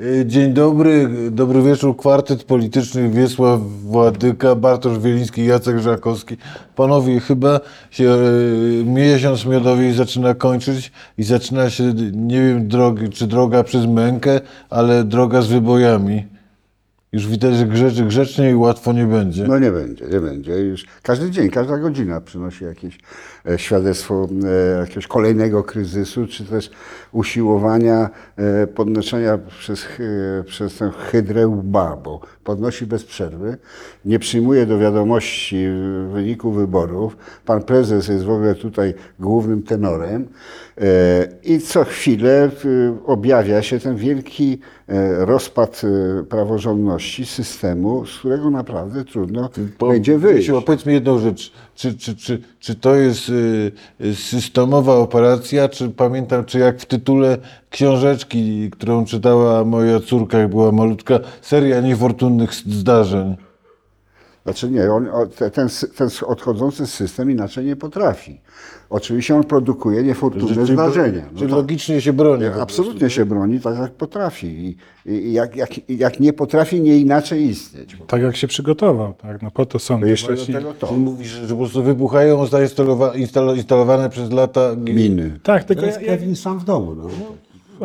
Y, Dzień dobry, dobry wieczór. Kwartet polityczny Wiesław Władyka, Bartosz Wieliński, Jacek Żakowski. Panowie, chyba się y, miesiąc miodowy zaczyna kończyć i zaczyna się, nie wiem, drogi, czy droga przez mękę, ale droga z wybojami. Już widać, że grzecznie, grzecznie i łatwo nie będzie. No nie będzie, nie będzie. Już każdy dzień, każda godzina przynosi jakieś świadectwo e, jakiegoś kolejnego kryzysu, czy też usiłowania e, podnoszenia przez, przez tę hydrę łba, bo podnosi bez przerwy, nie przyjmuje do wiadomości e, wyniku wyborów. Pan prezes jest w ogóle tutaj głównym tenorem e, i co chwilę e, objawia się ten wielki e, rozpad e, praworządności systemu, z którego naprawdę trudno Po- będzie wyjść. Wiesiu, a powiedz mi jedną rzecz. Czy, czy, czy, czy to jest y, systemowa operacja, czy pamiętam, czy jak w tytule książeczki, którą czytała moja córka, jak była malutka, seria niefortunnych zdarzeń. Znaczy nie, on, ten, ten odchodzący system inaczej nie potrafi. Oczywiście on produkuje niefortunne Czyli- zdarzenia. No Czyli tak. logicznie się broni. Absolutnie się broni tak, jak potrafi. I, i jak, jak, jak nie potrafi, nie inaczej istnieć. Tak jak się przygotował, tak? No po to są To jeszcze do właśnie... tego to. Czyli mówisz, że po prostu wybuchają, zainstalowa- instalo- instalowane przez lata Miny. Tak, To tylko jest ja, ja, Kevin sam w domu. No.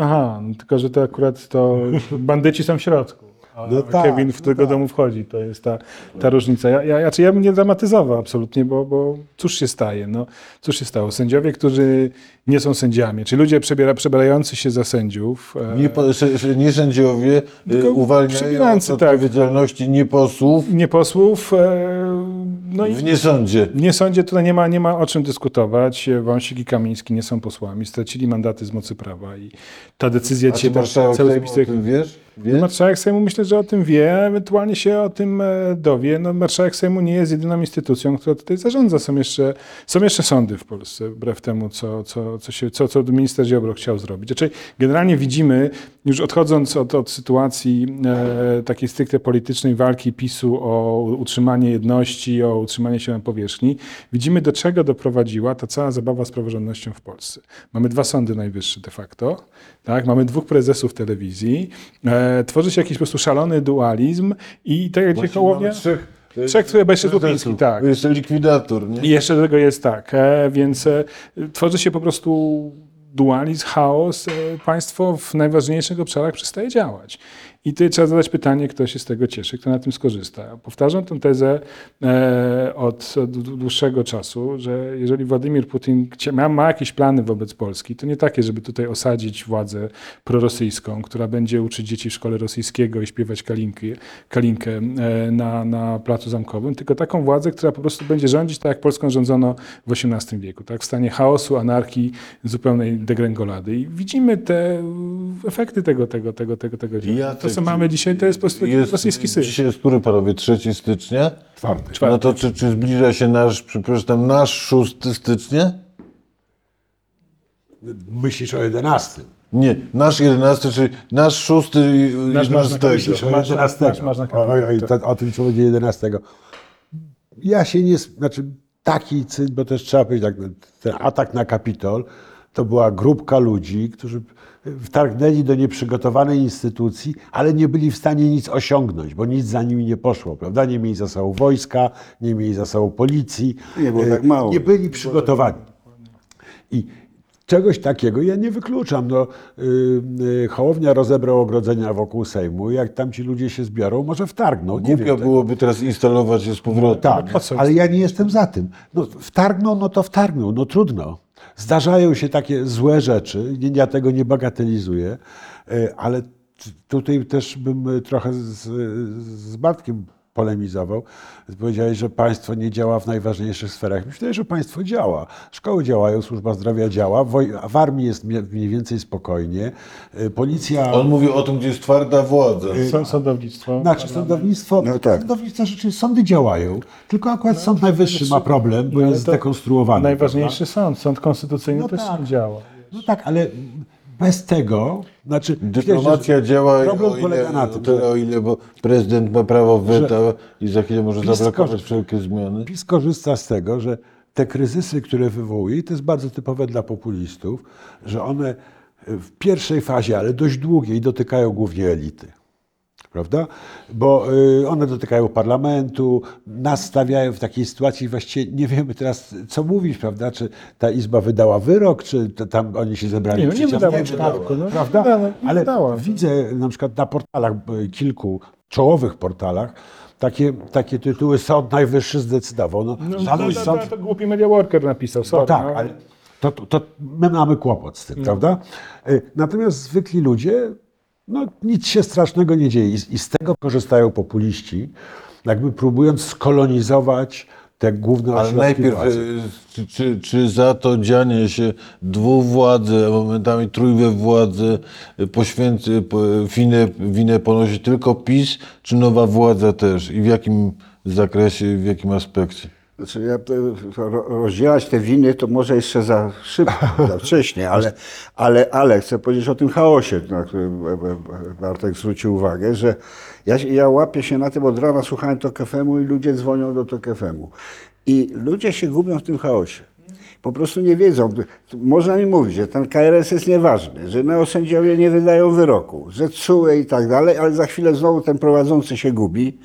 Aha, no tylko że to akurat to bandyci są w środku. A No tak, Kevin w no którego tak. domu wchodzi, to jest ta, ta różnica. Ja, ja, znaczy ja bym nie dramatyzował absolutnie, bo, bo cóż się staje? No, cóż się stało? Sędziowie, którzy nie są sędziami, czyli ludzie przebiera, przebierający się za sędziów, e, Nie, po, nie sędziowie Tylko uwalniają od tak. odpowiedzialności nie posłów nie posłów, e, no w niesądzie. W niesądzie tutaj nie ma, nie ma o czym dyskutować. Wąsik i Kamiński nie są posłami, stracili mandaty z mocy prawa i ta decyzja A czy dzisiaj marszałek Sejmu o tym wiesz? Wie? Marszałek Sejmu myślę, że o tym wie, ewentualnie się o tym e, dowie. No, marszałek Sejmu nie jest jedyną instytucją, która tutaj zarządza. Są jeszcze, są jeszcze sądy w Polsce, wbrew temu, co, co, co, się, co, co minister Ziobro chciał zrobić. Znaczy, generalnie widzimy, już odchodząc od, od sytuacji e, takiej stricte politycznej walki PiSu o utrzymanie jedności, o utrzymanie się na powierzchni, widzimy do czego doprowadziła ta cała zabawa z praworządnością w Polsce. Mamy dwa sądy najwyższe de facto, tak? mamy dwóch prezesów telewizji, e, tworzy się jakiś po prostu szalony dualizm i tak jak Hołownia... trzech, Trzech, które prezesów. Słupiński, tak. Jeszcze likwidator, nie? I jeszcze do tego jest tak, e, więc e, tworzy się po prostu dualizm, chaos, e, państwo w najważniejszych obszarach przestaje działać. I tutaj trzeba zadać pytanie, kto się z tego cieszy, kto na tym skorzysta. Powtarzam tę tezę e, od, dłuższego czasu, że jeżeli Władimir Putin ma, jakieś plany wobec Polski, to nie takie, żeby tutaj osadzić władzę prorosyjską, która będzie uczyć dzieci w szkole rosyjskiego i śpiewać kalinki, kalinkę e, na, na Placu Zamkowym, tylko taką władzę, która po prostu będzie rządzić tak, jak Polską rządzono w XVIII wieku, tak, w stanie chaosu, anarchii, zupełnej degrengolady. I widzimy te efekty tego, tego, tego, tego, tego. Ja to, co tak- mamy dzisiaj, to jest po prostu taki rosyjski syf. Dzisiaj jest który, panowie? 3 stycznia? Czwarty. No to czy, czy zbliża się nasz, przepraszam, nasz 6 stycznia? Myślisz o 11. Nie, nasz 11, czyli nasz 6 Nasz masz na 11. myśli, że- O Masz- 11. masz- masz na o, o, o, to, o tym, co będzie 11. Ja się nie... Znaczy, taki cyn, bo też trzeba powiedzieć, tak, ten atak na Kapitol to była grupka ludzi, którzy wtargnęli do nieprzygotowanej instytucji, ale nie byli w stanie nic osiągnąć, bo nic za nimi nie poszło, prawda? Nie mieli za sobą wojska, nie mieli za sobą policji. Nie było e, tak mało. Nie byli przygotowani. I czegoś takiego ja nie wykluczam. No, yy, yy, Hołownia rozebrał ogrodzenia wokół Sejmu. Jak tam ci ludzie się zbiorą, może wtargną. Nie Głupio wiem, byłoby teraz instalować je z powrotem. tak, po co ale ja nie jestem za tym. No, wtargną, no to wtargną, no trudno. Zdarzają się takie złe rzeczy, ja tego nie bagatelizuję, e, ale tutaj też bym trochę z, z Bartkiem polemizował. Powiedziałeś, że państwo nie działa w najważniejszych sferach. Myślę, że państwo działa. Szkoły działają, służba zdrowia działa, w armii jest mniej więcej spokojnie, e, policja... On mówi o tym, gdzie jest twarda władza. Są- Sądownictwo. Znaczy sądownictwo, No tak. sądownictwo rzeczy, sądy działają, tylko akurat Sąd Najwyższy ma problem, bo No, jest zdekonstruowany. Najważniejszy sąd, sąd konstytucyjny No też tak. działa. No tak, ale bez tego, znaczy... Dyplomacja myślę, działa Problem o ile, polega na tym, tyle, że o ile, bo prezydent ma prawo weta i za chwilę może PiS zablokować wszelkie zmiany. PiS korzysta z tego, że te kryzysy, które wywołuje, i to jest bardzo typowe dla populistów, że one w pierwszej fazie, ale dość długiej, dotykają głównie elity. Prawda? Bo y, one dotykają parlamentu, nas stawiają w takiej sytuacji, właściwie nie wiemy teraz, co mówić, prawda? Czy ta izba wydała wyrok, czy tam oni się zebrali Nie, no nie wydała niemu, wyroku, no, prawda? nie wydała, nie Ale wydała. widzę na przykład na portalach, y, kilku czołowych portalach, takie, takie tytuły Sąd Najwyższy zdecydował. No, No, to, to, sąd- to, to głupi media worker napisał, sorry. no tak, no. ale to, to, to my mamy kłopot z tym, prawda? Y, Natomiast zwykli ludzie, no nic się strasznego nie dzieje i, z- tego korzystają populiści, jakby próbując skolonizować te główne Ale najpierw, e, czy, czy, czy za to dzianie się dwóch władzy, a momentami trójwe władzy, e, poświęcy, po- winę, winę ponosi tylko PiS, czy nowa władza też? I w jakim zakresie, w jakim aspekcie? Znaczy ja, ro- rozdzielać te winy to może jeszcze za szybko, za wcześnie, ale, ale, ale chcę powiedzieć o tym chaosie, na który e, e, Bartek zwrócił uwagę, że ja, ja łapię się na tym, od rana słuchałem to FM-u i ludzie dzwonią do to FM-u. I ludzie się gubią w tym chaosie. Po prostu nie wiedzą. Można mi mówić, że ten KRS jest nieważny, że neosędziowie nie wydają wyroku, że CUE i tak dalej, ale za chwilę znowu ten prowadzący się gubi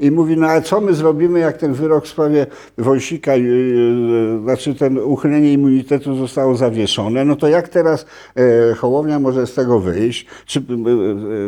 i mówi, no ale co my zrobimy, jak ten wyrok w sprawie Wąsika, yy, yy, znaczy ten uchylenie immunitetu zostało zawieszone, no to jak teraz e, Hołownia może z tego wyjść, czy,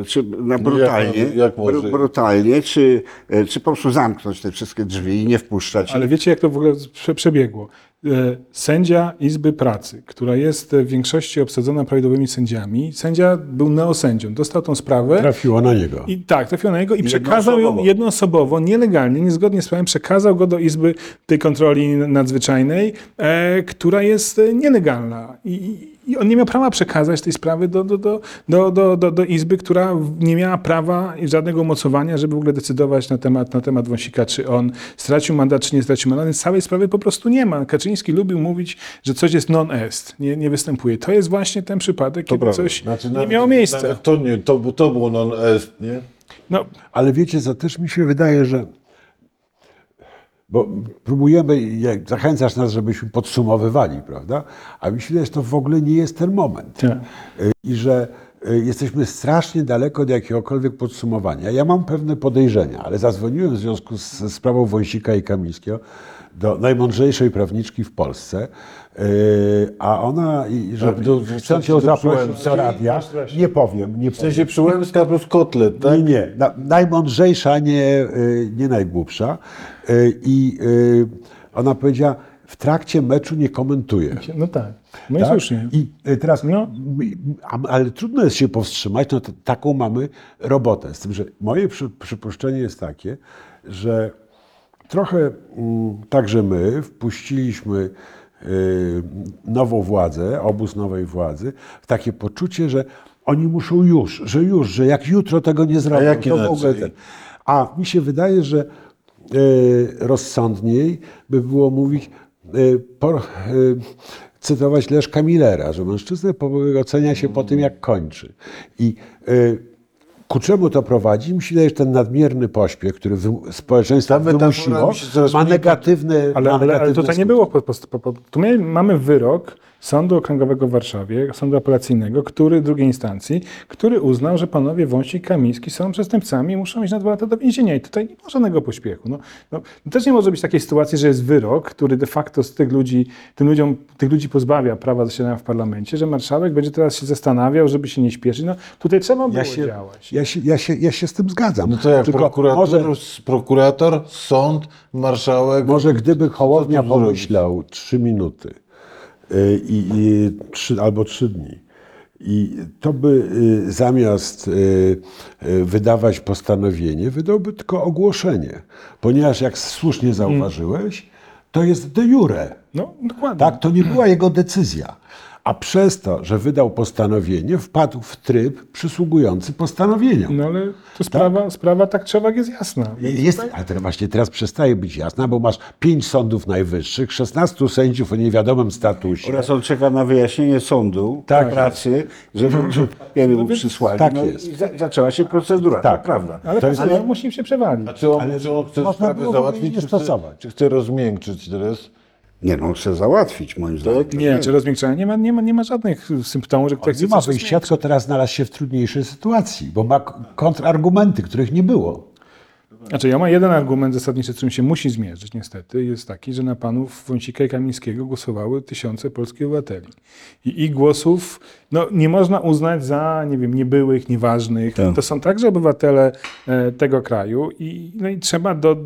e, czy na brutalnie, jak- jak brutalnie? Czy, czy po prostu zamknąć te wszystkie drzwi i nie wpuszczać Ale wiecie, jak to w ogóle prze- przebiegło? E, Sędzia Izby Pracy, która jest w większości obsadzona prawidłowymi sędziami, sędzia był neosędzią, dostał tą sprawę Trafiło na niego. i tak, trafił na niego i przekazał ją jednoosobowo. jednoosobowo, nielegalnie, niezgodnie z prawem, przekazał go do Izby tej kontroli nadzwyczajnej, e, która jest e, nielegalna. I, I on nie miał prawa przekazać tej sprawy do, do, do, do, do, do, do Izby, która nie miała prawa i żadnego umocowania, żeby w ogóle decydować na temat, na temat Wąsika, czy on stracił mandat, czy nie stracił mandat. Więc całej sprawy po prostu nie ma. Kaczyński lubił mówić, że coś jest non est, nie, nie występuje. To jest właśnie ten przypadek, kiedy prawda. coś Znaczy, nie nawet- miało miejsca. To, nie, to, to było non est, nie? No, Ale wiecie co, też mi się wydaje, że bo próbujemy, jak zachęcasz nas, żebyśmy podsumowywali, prawda? A mi się wydaje, że to w ogóle nie jest ten moment. Tak. I że y, jesteśmy strasznie daleko od jakiegokolwiek podsumowania. Ja mam pewne podejrzenia, ale zadzwoniłem w związku z sprawą Wąsika i Kamińskiego do najmądrzejszej prawniczki w Polsce, a ona, że ją do zaprosić do radia, nie powiem, nie W sensie Przyłębska plus kotlet, tak? Nie, nie. Na, najmądrzejsza, nie, y, nie najgłupsza. Y, I ona powiedziała, w trakcie meczu nie komentuje. no tak. No i Tak? słusznie. I teraz, No. ale trudno jest się powstrzymać, no taką mamy robotę. Z tym, że moje przy, przypuszczenie jest takie, że trochę mm, także my wpuściliśmy nową władzę, obóz nowej władzy, w takie poczucie, że oni muszą już, że już, że jak jutro tego nie zrobią, jak to w ogóle ten. A mi się wydaje, że y, rozsądniej by było mówić, y, po, y, cytować Leszka Millera, że mężczyznę ocenia się po tym, jak kończy. I y, ku czemu to prowadzi? Mi się wydaje, że ten nadmierny pośpiech, który wy, społeczeństwo wymusiło, ma negatywne Ale, ma ale, ale negatywne tutaj nie było. Po, po, po, tu my mamy wyrok Sądu Okręgowego w Warszawie, Sądu Apelacyjnego, który drugiej instancji, który uznał, że panowie Wąsik i Kamiński są przestępcami i muszą iść na dwa lata do więzienia. I tutaj nie ma żadnego pośpiechu. No, no, też nie może być takiej sytuacji, że jest wyrok, który de facto z tych ludzi, tym ludziom, tych ludzi pozbawia prawa zasiadania w parlamencie, że marszałek będzie teraz się zastanawiał, żeby się nie śpieszyć. No, tutaj trzeba było Ja się, działać. ja, się, ja, się, ja się z tym zgadzam. No to jak Tylko prokurator, może, prokurator, sąd, marszałek. może gdyby Hołownia pomyślał trzy minuty i, i trzy, albo trzy dni i to by y, zamiast y, y, wydawać postanowienie, wydałby tylko ogłoszenie. Ponieważ jak słusznie zauważyłeś, to jest de jure. No, dokładnie. Tak, to nie była jego decyzja. A przez to, że wydał postanowienie, wpadł w tryb przysługujący postanowieniom. No ale to sprawa, sprawa tak trzeba jest jasna. Jest, ale teraz właśnie teraz przestaje być jasna, bo masz pięć sądów najwyższych, 16 sędziów o niewiadomym statusie. Oraz on czeka na wyjaśnienie sądu Tak. pracy, żeby papiery mu przysłali. tak no jest. I za, zaczęła się procedura, Tak. to prawda. Ale, To jest- ale musi się przewalić. A czy on, czy on chce sprawę załatwić, nie czy chce, stosować. czy chce rozmiękczyć teraz? Nie no, chce załatwić moim zdaniem. Nie, czy rozmiękczenia? Nie ma, nie, ma, nie ma żadnych symptomów, że ktoś chce Nie ma coś wyjścia, tylko teraz znalazł się w trudniejszej sytuacji, bo ma k- kontrargumenty, których nie było. Znaczy, ja mam jeden argument zasadniczy, z którym się musi zmierzyć niestety, jest taki, że na panów Wąsika i Kamińskiego głosowały tysiące polskich obywateli. I ich głosów no, nie można uznać za, nie wiem, niebyłych, nieważnych. Tak. To są także obywatele e, tego kraju i, no, i trzeba do,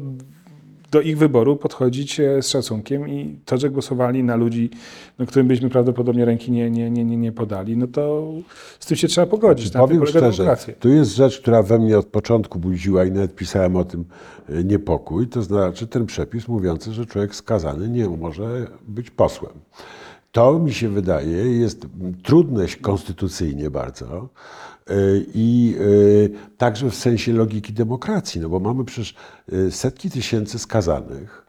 do ich wyboru podchodzić e, z szacunkiem i to, że głosowali na ludzi, no, którym byśmy prawdopodobnie ręki nie, nie, nie, nie, nie podali, no to z tym się trzeba pogodzić. Na tym Powiem szczerze, tu jest rzecz, która we mnie od początku budziła i nawet pisałem o tym e, niepokój, to znaczy ten przepis mówiący, że człowiek skazany nie może być posłem. To mi się wydaje jest trudne konstytucyjnie bardzo i e, także w sensie logiki demokracji, no bo mamy przecież e, setki tysięcy skazanych,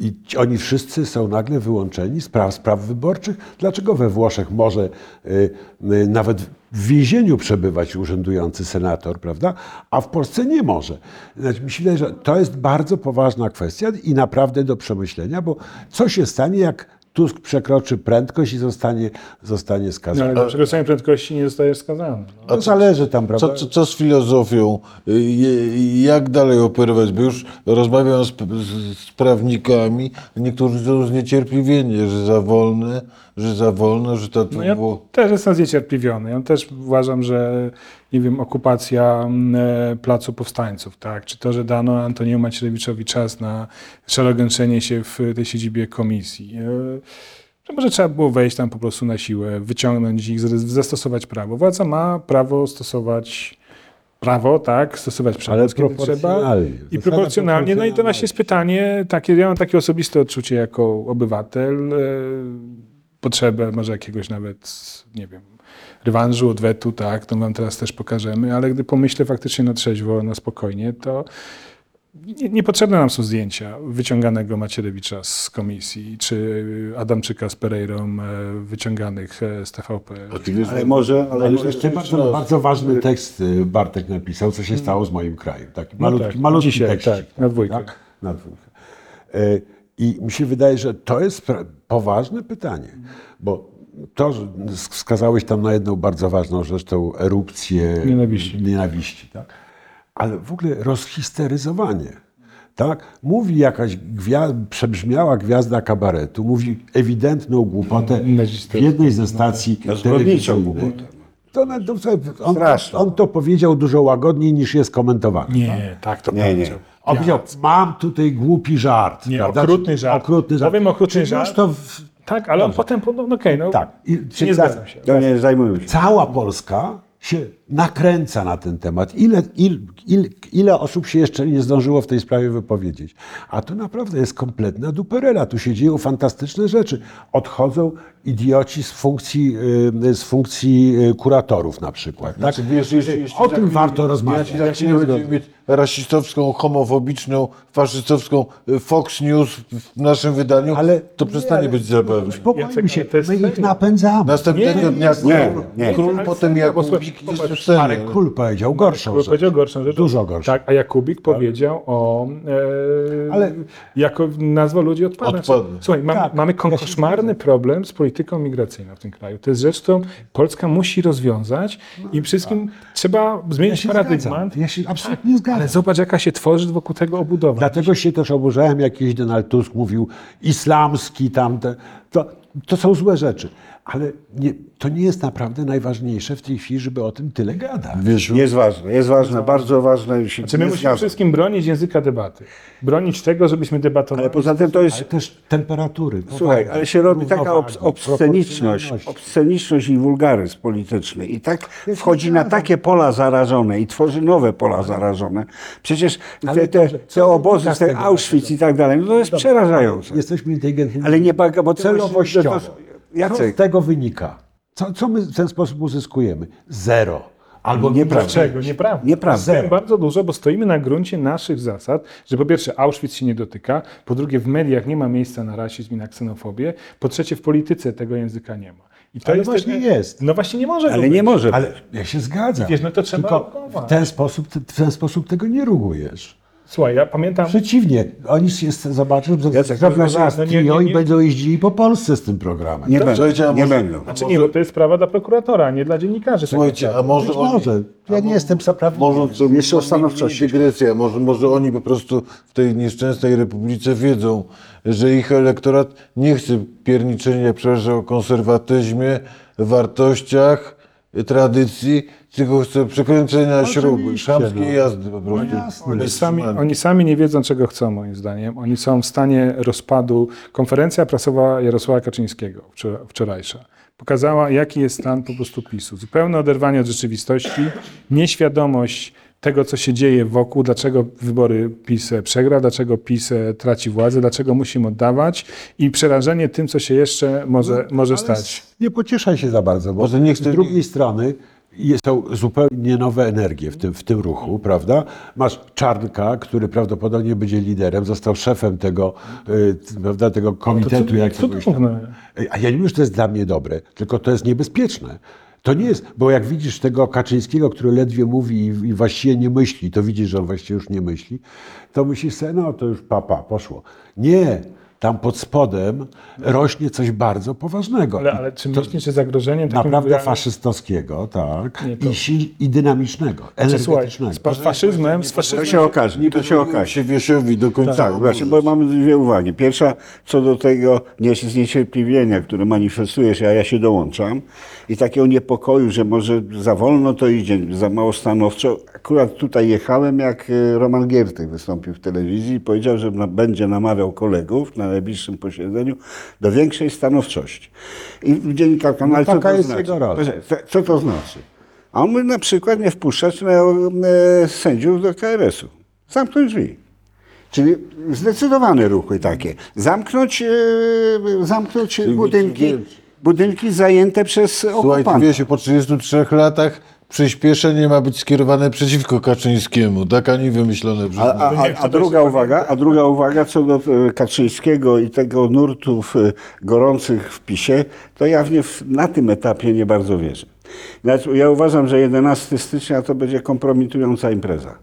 I oni wszyscy są nagle wyłączeni z praw, spraw wyborczych. Dlaczego we Włoszech może nawet w więzieniu przebywać urzędujący senator, prawda? A w Polsce nie może. Znaczy, wydaje, że to jest bardzo poważna kwestia i naprawdę do przemyślenia, bo co się stanie, jak Tusk przekroczy prędkość i zostanie, zostanie No, skazany? ale za przekroczenie prędkości nie zostajesz skazany. No. To zależy tam, prawda? Co, co, co z filozofią? Jak dalej operować? Bo już rozmawiam z, z, z prawnikami, niektórzy są zniecierpliwieni, że za wolne, że za wolno, że to No ja było... też jestem zniecierpliwiony. Ja też uważam, że nie wiem, okupacja mm, e, Placu Powstańców, tak? czy to, że dano Antoniemu Macierewiczowi czas na szerokończenie się w tej siedzibie komisji. e, Że może trzeba było wejść tam po prostu na siłę, wyciągnąć ich, zastosować prawo. Władza ma prawo stosować prawo, tak, stosować przemoc, kiedy trzeba. I proporcjonalnie. No i to właśnie jest pytanie takie, ja mam takie osobiste odczucie jako obywatel, e, potrzebę może jakiegoś nawet, nie wiem, rewanżu, odwetu, tak, to wam teraz też pokażemy, ale gdy pomyślę faktycznie na trzeźwo, na spokojnie, to nie, niepotrzebne nam są zdjęcia wyciąganego Macierewicza z komisji, czy Adamczyka z Pereirą e, wyciąganych e, z TVP. Ale może, ale, Ale może jeszcze bardzo, bardzo ważny tekst y, Bartek napisał, co się stało z moim krajem. Taki malutki, tak, malutki dzisiaj, tekścik. tak, na dwójkę. Na dwójkę. E, I mi się wydaje, że to jest poważne pytanie, bo to, wskazałeś tam na jedną bardzo ważną rzecz, tą erupcję Nienawiści. nienawiści tak? ale w ogóle rozhisteryzowanie. Tak? Mówi jakaś gwia- przebrzmiała gwiazda kabaretu, mówi ewidentną głupotę w jednej ze stacji No, telewizyjnych. głupotę. To, na- to, on, on to powiedział dużo łagodniej niż jest komentowane. Nie, tak to Nie, nie. powiedział. On powiedział, mam tutaj głupi żart. Nie, okrutny żart. Okrutny żart. Powiem okrutny już żart. to w, Tak, ale on potem, no, no okej, no, tak. I, nie zgadzam się. Nie zajmujmy się. Cała Polska się nakręca na ten temat. Ile, il, il, ile osób się jeszcze nie zdążyło w tej sprawie wypowiedzieć? A to naprawdę jest kompletna duperela. Tu się dzieją fantastyczne rzeczy. Odchodzą idioci z funkcji, y, z funkcji y, kuratorów na przykład. Tak? Znaczy, wiesz, jeśli, jeśli O tym warto rozmawiać. Jeśli za chwilę będziemy mieć rasistowską, homofobiczną, faszystowską y, Fox News w naszym wydaniu, Ale- to przestanie nie, być zabawne. Spokojnie się, my ich napędzamy. Następnego Nie, dnia nie, król, nie. potem serio, bo Ale król powiedział gorszą Król rzecz. powiedział gorszą rzecz. Dużo gorszą. Tak, a Jakubik powiedział o... E, Ale- jako nazwał ludzi odpadem. Odpadem. Słuchaj, mamy, Tak, mamy ja koszmarny problem z polityką migracyjną w tym kraju. To jest rzecz, którą Polska musi rozwiązać i wszystkim trzeba Ja zmienić się paradygmat. zgadzam. Ja się absolutnie zgadzam. Ale zobacz, jaka się tworzy wokół tego obudowa. Dlatego się też oburzałem, jak kiedyś Donald Tusk mówił islamski tamte. To, to są złe rzeczy. Ale nie, to nie jest naprawdę najważniejsze w tej chwili, żeby o tym tyle gadać. Wiesz, Jest ważne, jest ważne, bardzo ważne. Się Znaczy my musimy wszystkim bronić języka debaty. Bronić tego, żebyśmy debatowali. Ale poza tym to jest Ale też temperatury. Słuchaj, powaga, ale się robi taka obs- obsceniczność, obsceniczność i wulgaryzm polityczny. I tak wchodzi na takie pola zarażone i tworzy nowe pola zarażone. Przecież te, te, te obozy, wynika z te tego Auschwitz i tak dalej, no to jest przerażające. Jesteśmy inteligentni. Ale nie bo celowościowo. To- Co z Jacek, tego wynika? Co, co my w ten sposób uzyskujemy? Zero. Albo Nieprawda. Dlaczego? Nieprawda. Nieprawda. Zero. Bardzo dużo, bo stoimy na gruncie naszych zasad, że po pierwsze Auschwitz się nie dotyka, po drugie w mediach nie ma miejsca na rasizm i na ksenofobię, po trzecie w polityce tego języka nie ma. I to Ale jest właśnie też- jest. No właśnie nie może ale być. nie może. Ale ja się zgadzam. Wiesz, no to trzeba Tylko w ten, sposób, w ten sposób tego nie rugujesz. Słuchaj, ja pamiętam... Przeciwnie, oni się zobaczą, że Jacek, zrobią no zaraz nie, nie, nie. i będą jeździli po Polsce z tym programem. Nie będą, Słuchajcie, a nie może- będą. Znaczy nie, bo to jest sprawa dla prokuratora, nie dla dziennikarzy. tak Słuchajcie, a może Być oni, może. Ja nie jestem zaprawny. może To jeszcze o stanowczości. Dygresja, może, może oni po prostu w tej nieszczęsnej republice wiedzą, że ich elektorat nie chce pierniczenia, przepraszam, o konserwatyzmie, wartościach, tradycji, tylko chce przekręcenia śruby, Oczywiście, szamskiej no. jazdy po prostu. jasne. Oni sami, oni sami nie wiedzą, czego chcą, moim zdaniem. Oni są w stanie rozpadu. Konferencja prasowa Jarosława Kaczyńskiego, wczor- wczorajsza, pokazała, jaki jest stan po prostu PiSu. Zupełne oderwanie od rzeczywistości, nieświadomość tego, co się dzieje wokół, dlaczego wybory PiS przegra, dlaczego PiS traci władzę, dlaczego musimy oddawać i przerażenie tym, co się jeszcze może, może stać. Nie pocieszaj się za bardzo, bo z chcę- drugiej strony są zupełnie nowe energie w tym, w tym ruchu, prawda? Masz Czarnka, który prawdopodobnie będzie liderem, został szefem tego, y, prawda, tego komitetu cud- jakiegoś tam. cudowne. A ja nie mówię, że to jest dla mnie dobre, tylko to jest niebezpieczne. To nie jest, bo jak widzisz tego Kaczyńskiego, który ledwie mówi i, i właściwie nie myśli, to widzisz, że on właściwie już nie myśli, to myślisz sobie, no to już papa, poszło. Nie, tam pod spodem rośnie coś bardzo poważnego. Ale, ale czy myślisz, że zagrożeniem takim Naprawdę realnym- faszystowskiego, tak, Nie, to- i, i dynamicznego, Znaczy, słuchaj, energetycznego. z fa- faszyzmem, z To faszyzmem się okaże, to się okaże. się Wiesiowi do końca. Tak, właśnie, bo mamy dwie uwagi. Pierwsza, co do tego nie- zniecierpliwienia, które manifestujesz, a ja się dołączam, i takiego niepokoju, że może za wolno to idzie, za mało stanowczo. Akurat tutaj jechałem, jak e, Roman Giertek wystąpił w telewizji i powiedział, że będzie namawiał kolegów na najbliższym posiedzeniu do większej stanowczości. I dziennikarka, no, ale co to jest znaczy? jego rola. Co- to znaczy? A on mówi na przykład nie wpuszczać na, e, sędziów do KRS-u. Zamknąć drzwi. Czyli zdecydowane ruchy takie. Zamknąć, e, zamknąć budynki, budynki zajęte przez Słuchaj, okupantów. wiesz, po 33 latach przyspieszenie ma być skierowane przeciwko Kaczyńskiemu. Tak ani wymyślone przez A, a, a, a, druga uwaga, a druga uwaga co do e, Kaczyńskiego i tego nurtów e, gorących w PiSie, to ja w nie na tym etapie nie bardzo wierzę. Ja uważam, że 11 stycznia to będzie kompromitująca impreza.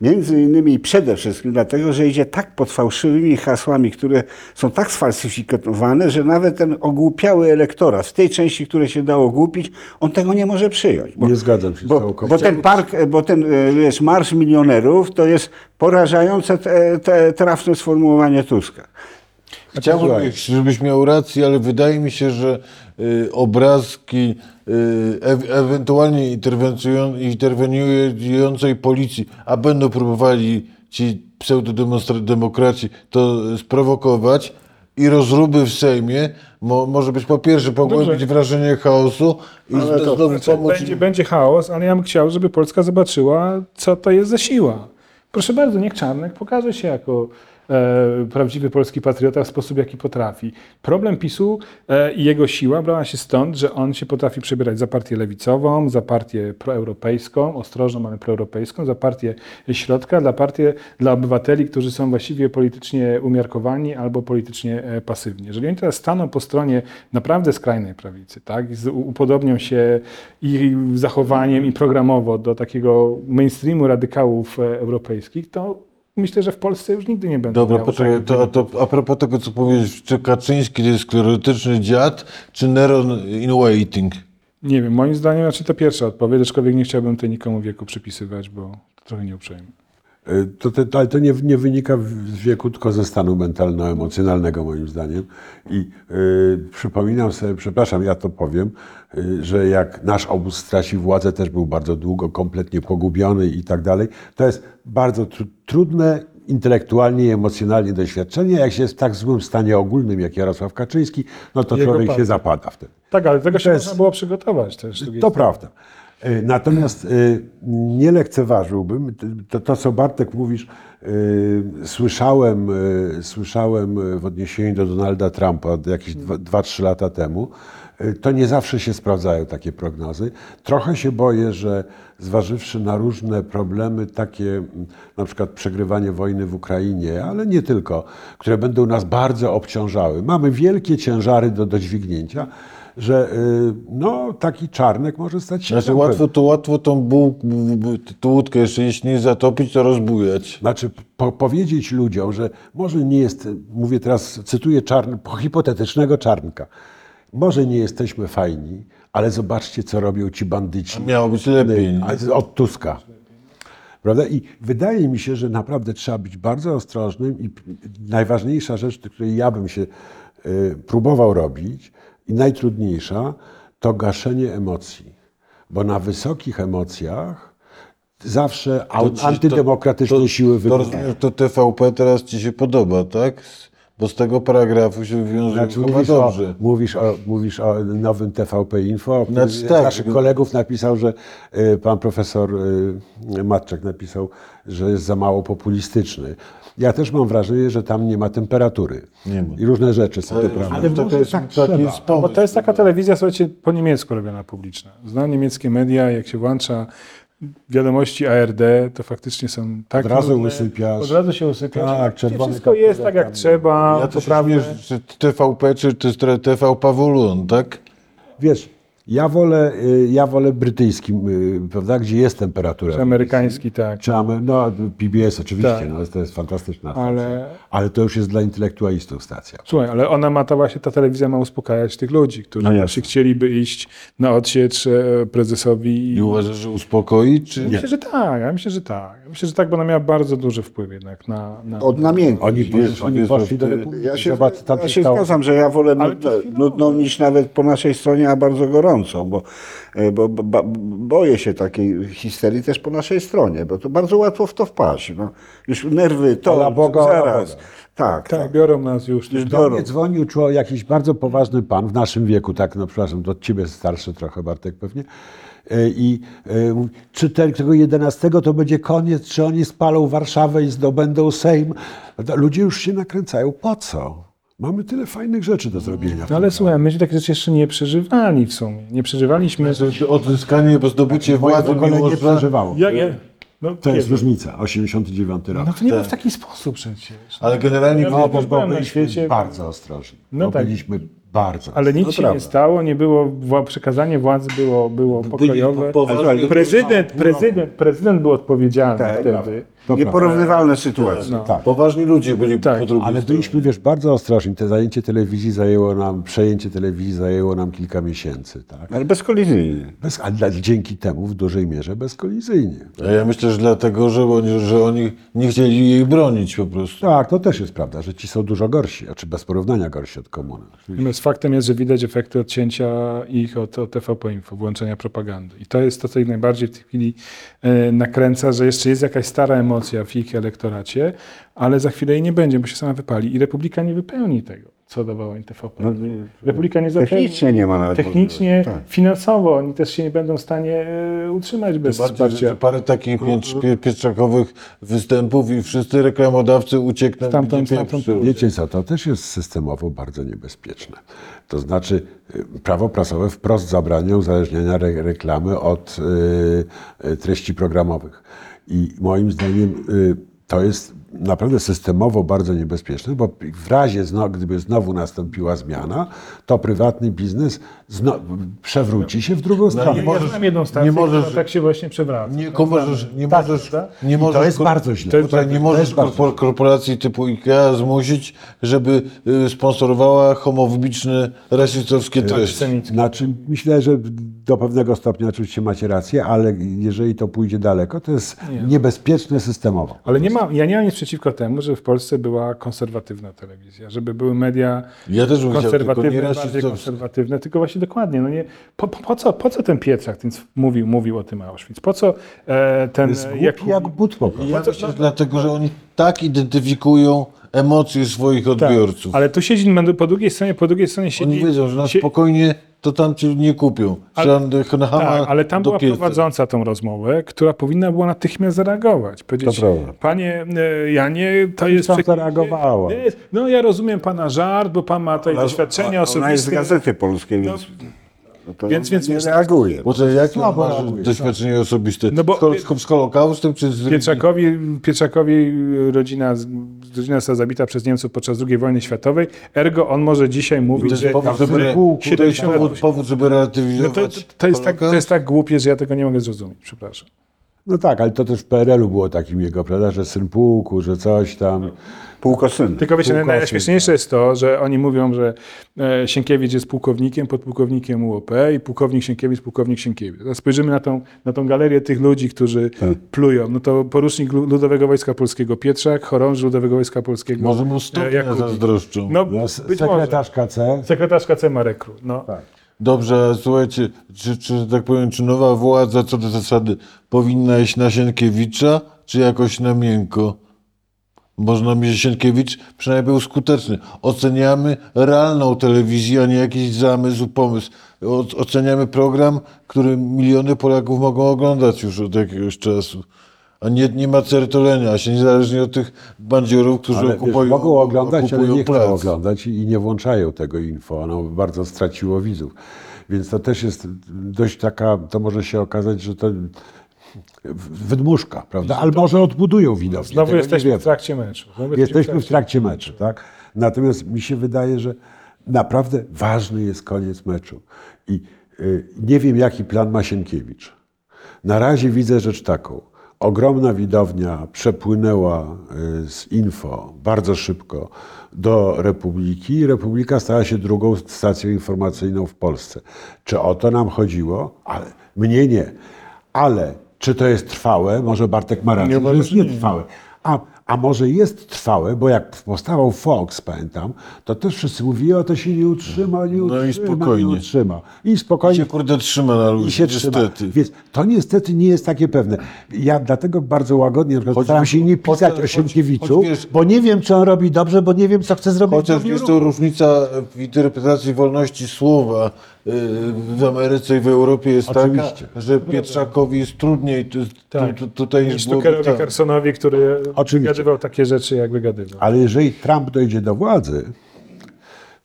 Między innymi i przede wszystkim dlatego, że idzie tak pod fałszywymi hasłami, które są tak sfalsyfikowane, że nawet ten ogłupiały elektorat, w tej części, której się dało ogłupić, on tego nie może przyjąć. Bo, Nie zgadzam się z bo, całkowicie. bo ten park, bo ten e, wiesz, marsz milionerów to jest porażające te, te, trafne sformułowanie Tuska. Chciałbym, żebyś miał rację, ale wydaje mi się, że obrazki y, e ewentualnie interweniującej policji, a będą próbowali ci pseudodemokraci to sprowokować i rozruby w Sejmie, mo, może być po pierwsze pogłębić Dobrze. wrażenie chaosu i znowu pomóc Będzie, będzie chaos, ale ja bym chciał, żeby Polska zobaczyła, co to jest za siła. Proszę bardzo, niech Czarnek pokaże się jako prawdziwy polski patriota w sposób, jaki potrafi. Problem PiSu e, i jego siła brała się stąd, że on się potrafi przebierać za partię lewicową, za partię proeuropejską, ostrożną, ale proeuropejską, za partię środka, dla partię dla obywateli, którzy są właściwie politycznie umiarkowani albo politycznie e, pasywni. Jeżeli oni teraz staną po stronie naprawdę skrajnej prawicy, tak, upodobnią się i zachowaniem, i programowo do takiego mainstreamu radykałów e, europejskich, to myślę, że w Polsce już nigdy nie będą. Dobra, poczekaj, takich to, a, to a propos tego, co powiedziałeś, czy Kaczyński to jest sklerotyczny dziad, czy Neron in waiting? Nie wiem, moim zdaniem znaczy to pierwsza odpowiedź, aczkolwiek nie chciałbym tutaj nikomu wieku przypisywać, bo to trochę nieuprzejme. Y, To, to, ale to nie, nie wynika z wieku, tylko ze stanu mentalno-emocjonalnego, moim zdaniem. I y, przypominam sobie, przepraszam, ja to powiem, y, że jak nasz obóz stracił władzę, też był bardzo długo kompletnie pogubiony i tak dalej. To jest bardzo tru, trudne intelektualnie i emocjonalnie doświadczenie. Jak się jest w tak złym stanie ogólnym, jak Jarosław Kaczyński, no to Jego człowiek się partia. zapada wtedy. Tak, ale tego się jest- można było przygotować też. To strony. prawda. Y, Natomiast y, nie lekceważyłbym to, to co Bartek mówisz. y, Słyszałem, słyszałem w odniesieniu do Donalda Trumpa jakieś 2-3 lata temu. To nie zawsze się sprawdzają takie prognozy. Trochę się boję, że zważywszy na różne problemy, takie na przykład przegrywanie wojny w Ukrainie, ale nie tylko, które będą nas bardzo obciążały. Mamy wielkie ciężary do, do dźwignięcia że y, no, taki czarnek może stać się Znaczy łatwo to łatwo tą buł, łódkę jeszcze jeśli nie zatopić, to rozbujać. Znaczy po, powiedzieć ludziom, że może nie jest, mówię teraz, cytuję czarn, hipotetycznego czarnka, może nie jesteśmy fajni, ale zobaczcie, co robią ci bandyci. Miało być lepiej. Od Tuska. Prawda? I wydaje mi się, że naprawdę trzeba być bardzo ostrożnym i najważniejsza rzecz, której ja bym się y, próbował robić i najtrudniejsza, to gaszenie emocji. Bo na wysokich emocjach zawsze ci- antydemokratyczne siły To wybuchają. rozumiem, że to TVP teraz ci się podoba, tak? Bo z tego paragrafu się wywiązuje Znaczy, mówisz, o, dobrze. mówisz, o, mówisz o nowym TVP Info. Znaczy, tak. naszych kolegów napisał, że y, pan profesor y, Matczak napisał, że jest za mało populistyczny. Ja też mam wrażenie, że tam nie ma temperatury. Nie ma. I różne rzeczy są te prawda. Ale to jest, tak taki trzeba. Bo to jest taka telewizja, słuchajcie, po niemiecku robiona publiczna. Znam niemieckie media, jak się włącza wiadomości ARD, to faktycznie są tak Od razu nudne. usypiasz. Od razu się usypiasz. Tak, czerwony wszystko jest tak jak trzeba, Ja to poprawnie. śmieję, że TVP czy, czy TV Pawulon, tak? Wiesz, ja wolę, y, ja wolę brytyjski, y, prawda, gdzie jest temperatura. Czy amerykański, tak. Czy no, PBS oczywiście, Tak. no, to jest fantastyczna stacja. Ale- Ale to już jest dla intelektualistów stacja. Słuchaj, ale ona ma ta właśnie, ta telewizja ma uspokajać tych ludzi, którzy No jasne. chcieliby iść na odsiecz e, prezesowi. I uważasz, że uspokoi, czy Myślę, że tak, ja myślę, że tak. Ja myślę, że tak, bo ona miała bardzo duży wpływ jednak na... na... Od namiętności. Oni, Wiesz, oni wiesz, poszli do Republiki. Ja się, Zobacz, ja się zgadzam, że ja wolę nudną niż nawet po naszej stronie, a bardzo gorącą, bo, e, bo, bo, bo boję się takiej histerii też po naszej stronie, bo to bardzo łatwo w to wpaść. No. Już nerwy, to Ala Boga, zaraz. Boga. Tak, Tak, tak. biorą nas już. Już Do mnie dzwonił człowiek, jakiś bardzo poważny pan w naszym wieku, tak, no przepraszam, od ciebie starszy trochę, Bartek pewnie. E, I e, mówi, czy te- tego 11 to będzie koniec, czy oni spalą Warszawę i zdobędą Sejm? Ludzie już się nakręcają. Po co? Mamy tyle fajnych rzeczy do zrobienia. No ale słuchaj, myśmy takie rzeczy jeszcze nie przeżywali w sumie. Nie przeżywaliśmy... że odzyskanie, bo zdobycie Moje władzy Miłosza... przeżywało. Jak, no, To jest różnica, 89 rok. No to nie było w taki sposób przecież. Ale generalnie Ja No, też bo, byliśmy świecie. bardzo ostrożni. No bo tak. byliśmy bardzo Ale nic No się nie stało, nie było, przekazanie władzy było, było pokojowe. po- poważni- Prezydent, prezydent, prezydent był odpowiedzialny Tak, wtedy. Nieporównywalne sytuacje. No. Tak. Poważni ludzie byli Tak, po drugiej Ale byliśmy, wiesz, bardzo ostrożni. Te zajęcie telewizji zajęło nam, przejęcie telewizji zajęło nam kilka miesięcy, tak? Ale bezkolizyjnie. Bez, a dla, dzięki temu w dużej mierze bezkolizyjnie. A ja myślę, że dlatego, że oni, że oni nie chcieli jej bronić po prostu. Tak, to też jest prawda, że ci są dużo gorsi, a czy bez porównania gorsi od komuny. Natomiast faktem jest, że widać efekty odcięcia ich od, od TVP Info, włączenia propagandy. I to jest to, co ich najbardziej w tej chwili e, nakręca, że jeszcze jest jakaś stara emocja w ich elektoracie, ale za chwilę jej nie będzie, bo się sama wypali. I Republika nie wypełni tego, co dawała im TVP. No, Republika nie zapewni. Technicznie nie ma nawet Technicznie. Tak. finansowo oni też się nie będą w stanie e, utrzymać bez Bardziej, wsparcia. parę takich piętrz, pie- pietrzakowych występów i wszyscy reklamodawcy uciekną Stamtąd, gdzie stamtąd. pierwszy. Wiecie co, to też jest systemowo bardzo niebezpieczne. To znaczy, y, prawo prasowe wprost zabrania uzależniania re reklamy od y, y, treści programowych. I moim zdaniem y, to jest naprawdę systemowo bardzo niebezpieczne, bo w razie, gdyby znowu nastąpiła zmiana, to prywatny biznes zno, przewróci się w drugą stronę. nie możesz- jedną stację, nie możesz- tak się właśnie przewraca. Nie, możesz, nie Tak, możesz, prawda? nie możesz, to jest bardzo źle. to jest Słuchaj, nie możesz korpor- korporacji typu IKEA zmusić, żeby y, sponsorowała homofobiczne, rasistowskie treści. Antysemickie. Znaczy, myślę, że do pewnego stopnia oczywiście macie rację, ale jeżeli to pójdzie daleko, to jest niebezpieczne systemowo. Ale nie ma, ja nie mam nic przeciwko temu, żeby w Polsce była konserwatywna telewizja, żeby były media Ja też bym chciał, tylko konserwatywne, bardziej konserwatywne, tylko właśnie dokładnie. No nie, po, po, po, co, po co ten Pietrzak ten mówił, mówił o tym Auschwitz? Po co e, ten... Jest jak, jak but po prostu. Ja myślę, że dlatego, że oni tak identyfikują emocje swoich tak, odbiorców. ale tu siedzi po drugiej stronie, po drugiej stronie siedzi... Oni wiedzą, że na spokojnie to tam cię nie kupią. Ale- Tak, ale tam była prowadząca tą rozmowę, która powinna była natychmiast zareagować. Powiedzieć, To prawda. panie e, Janie, to jest... przekleństwo- zareagowała. No ja rozumiem pana żart, bo pan ma tutaj doświadczenia Ona jest z osobiste. Gazety Polskiej, więc No to Więc- więc nie wiesz, reaguje. Bo to jakie Słabo masz reaguje, doświadczenie osobiste? No bo- z, z Holokaustem czy z... Pieczakowi, Pieczakowi rodzina, rodzina została zabita przez Niemców podczas II wojny światowej, ergo on może dzisiaj To mówić, jest że powód, żeby, to jest 70 lat powód, powód, żeby no to, relatywizować to, jest tak, to jest tak głupie, że ja tego nie mogę zrozumieć, przepraszam. No tak, ale to też w PRL-u było takim jego, prawda, że syn pułku, że coś tam. Półko syn. Tylko wiecie, Pułkownik, najśmieszniejsze jest to, że oni mówią, że e, Sienkiewicz jest pułkownikiem, podpułkownikiem UOP i pułkownik Sienkiewicz, pułkownik Sienkiewicz. Teraz spojrzymy na tą, na tą galerię tych ludzi, którzy plują. No to porucznik Lu- Ludowego Wojska Polskiego Pietrzak, chorąży Ludowego Wojska Polskiego Może mu e, stopnia zazdroszczą. No, No, być może. sekretarz KC. Sekretarz KC ma rekrut. No. Dobrze, słuchajcie, czy, czy, tak powiem, czy nowa władza co do zasady powinna iść na Sienkiewicza, czy jakoś na miękko? Można mieć że Sienkiewicz przynajmniej był skuteczny. Oceniamy realną telewizję, a nie jakiś zamysł, pomysł. Oceniamy program, który miliony Polaków mogą oglądać już od jakiegoś czasu. A nie, nie ma certolenia, a się niezależnie od tych bandziorów, którzy Ale wiesz, okupują, mogą oglądać, ale nie chcą plac. oglądać i nie włączają tego info. Ono bardzo straciło widzów. Więc to też jest dość taka, to może się okazać, że to wydmuszka, prawda? Ale może odbudują widownię. Znowu jesteśmy w trakcie meczu. Znowu Jesteśmy w trakcie meczu, tak? Natomiast mi się wydaje, że naprawdę ważny jest koniec meczu. I y, nie wiem, jaki plan ma Sienkiewicz. Na razie widzę rzecz taką. Ogromna widownia przepłynęła y, z info bardzo szybko do Republiki. Republika stała się drugą stacją informacyjną w Polsce. Czy o to nam chodziło? Ale mnie nie. Ale czy to jest trwałe? Może Bartek ma rację, że jest nietrwałe. A, a może jest trwałe, bo jak powstawał Fox, pamiętam, to też wszyscy mówili, o to się nie utrzyma, nie utrzyma, No i spokojnie. nie utrzyma. I spokojnie się kurde trzyma na i ludzi, się trzyma. niestety. Więc to niestety nie jest takie pewne. Ja dlatego bardzo łagodnie Choć- staram się nie pisać choć- o Sienkiewiczu, choć wiesz- bo nie wiem, czy on robi dobrze, bo nie wiem, co chce zrobić. Chociaż jest to różnica w interpretacji wolności słowa yy, w Ameryce i w Europie jest Oczywiście. taka, że Pietrzakowi jest trudniej tu, Tak. tu, tu, tutaj niż tam. Carsonowi, który Oczywiście. Takie rzeczy, jak wygadywał. Ale jeżeli Trump dojdzie do władzy,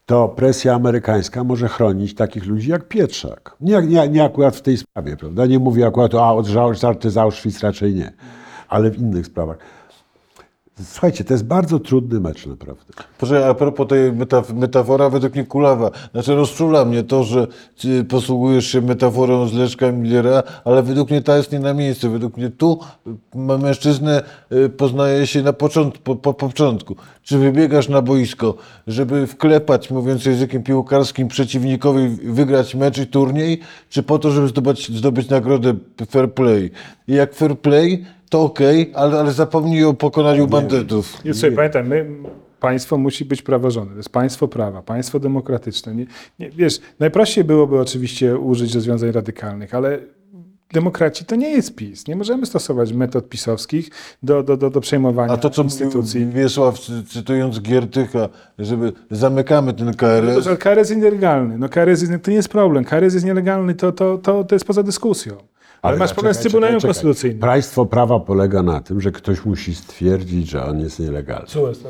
to presja amerykańska może chronić takich ludzi jak Pietrzak. Nie, nie, nie akurat w tej sprawie, prawda? Nie mówię akurat o od ża- żarty Auschwitz, raczej nie. Ale w innych sprawach. Słuchajcie, to jest bardzo trudny mecz naprawdę. Proszę, a propos tej metaf- metafora według mnie kulawa. Znaczy rozczula mnie to, że ty posługujesz się metaforą z Leszka Millera, ale według mnie ta jest nie na miejscu. Według mnie tu m- mężczyznę y, poznaje się na początku, po, po początku. Czy wybiegasz na boisko, żeby wklepać, mówiąc językiem piłkarskim, przeciwnikowi wygrać mecz i turniej, czy po to, żeby zdobyć, zdobyć nagrodę fair play? I jak fair play, to okej, ale, ale zapomnij o pokonaniu bandytów. Nie, słuchaj, pamiętaj, my, państwo musi być praworządne. To jest państwo prawa, państwo demokratyczne. Nie, nie, wiesz, najprościej byłoby oczywiście użyć rozwiązań radykalnych, ale demokraci to nie jest PiS. Nie możemy stosować metod pisowskich do, do, do, do przejmowania A to, co instytucji. mówił Wiesław, cy- cytując Giertycha, żeby zamykamy ten No, KRS, że KRS jest nielegalny. No KRS jest, to nie jest problem. KRS jest nielegalny, to, to, to, to jest poza dyskusją. Ale, masz problem z Trybunałem. Konstytucyjnym. Państwo prawa polega na tym, że ktoś musi stwierdzić, że on jest nielegalny. Co jest to?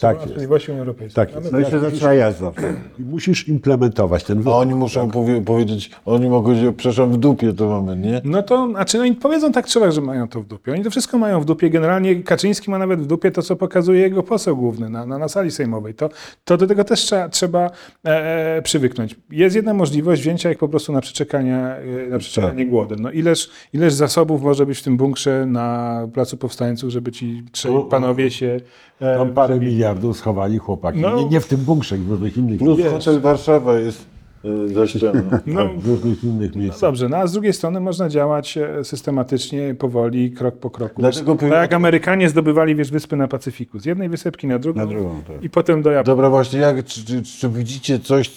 Tak jest. Sprawiedliwości Unii Europejskiej. Tak jest. No i się zaczyna jazda. I musisz implementować ten a wyrok. oni muszą powie, powiedzieć, oni mogą powiedzieć, przepraszam, w dupie to mamy, nie? No to, znaczy, no i powiedzą tak trzeba, że mają to w dupie. Oni to wszystko mają w dupie. Generalnie Kaczyński ma nawet w dupie to, co pokazuje jego poseł główny na, na, na sali sejmowej. To, to do tego też trzeba, trzeba e, przywyknąć. Jest jedna możliwość wzięcia ich po prostu na przeczekanie, e, na przeczekanie głodem. No ileż, ileż zasobów może być w tym bunkrze na Placu Powstańców, żeby ci trzej panowie się... E, Tam parę miliardów schowali chłopaki. No. Nie, nie w tym bunkrze, w różnych innych, Plus Wiesz. hotel Warszawa jest y, za ścianą. no, w różnych innych No miejscach. dobrze, no a z drugiej strony można działać e, systematycznie, powoli, krok po kroku. Dlatego tak jak Amerykanie zdobywali wiesz, wyspy na Pacyfiku. Z jednej wysepki na drugą, Na drugą, tak. i potem do Japonii. Dobra, właśnie, jak, czy, czy, czy widzicie coś,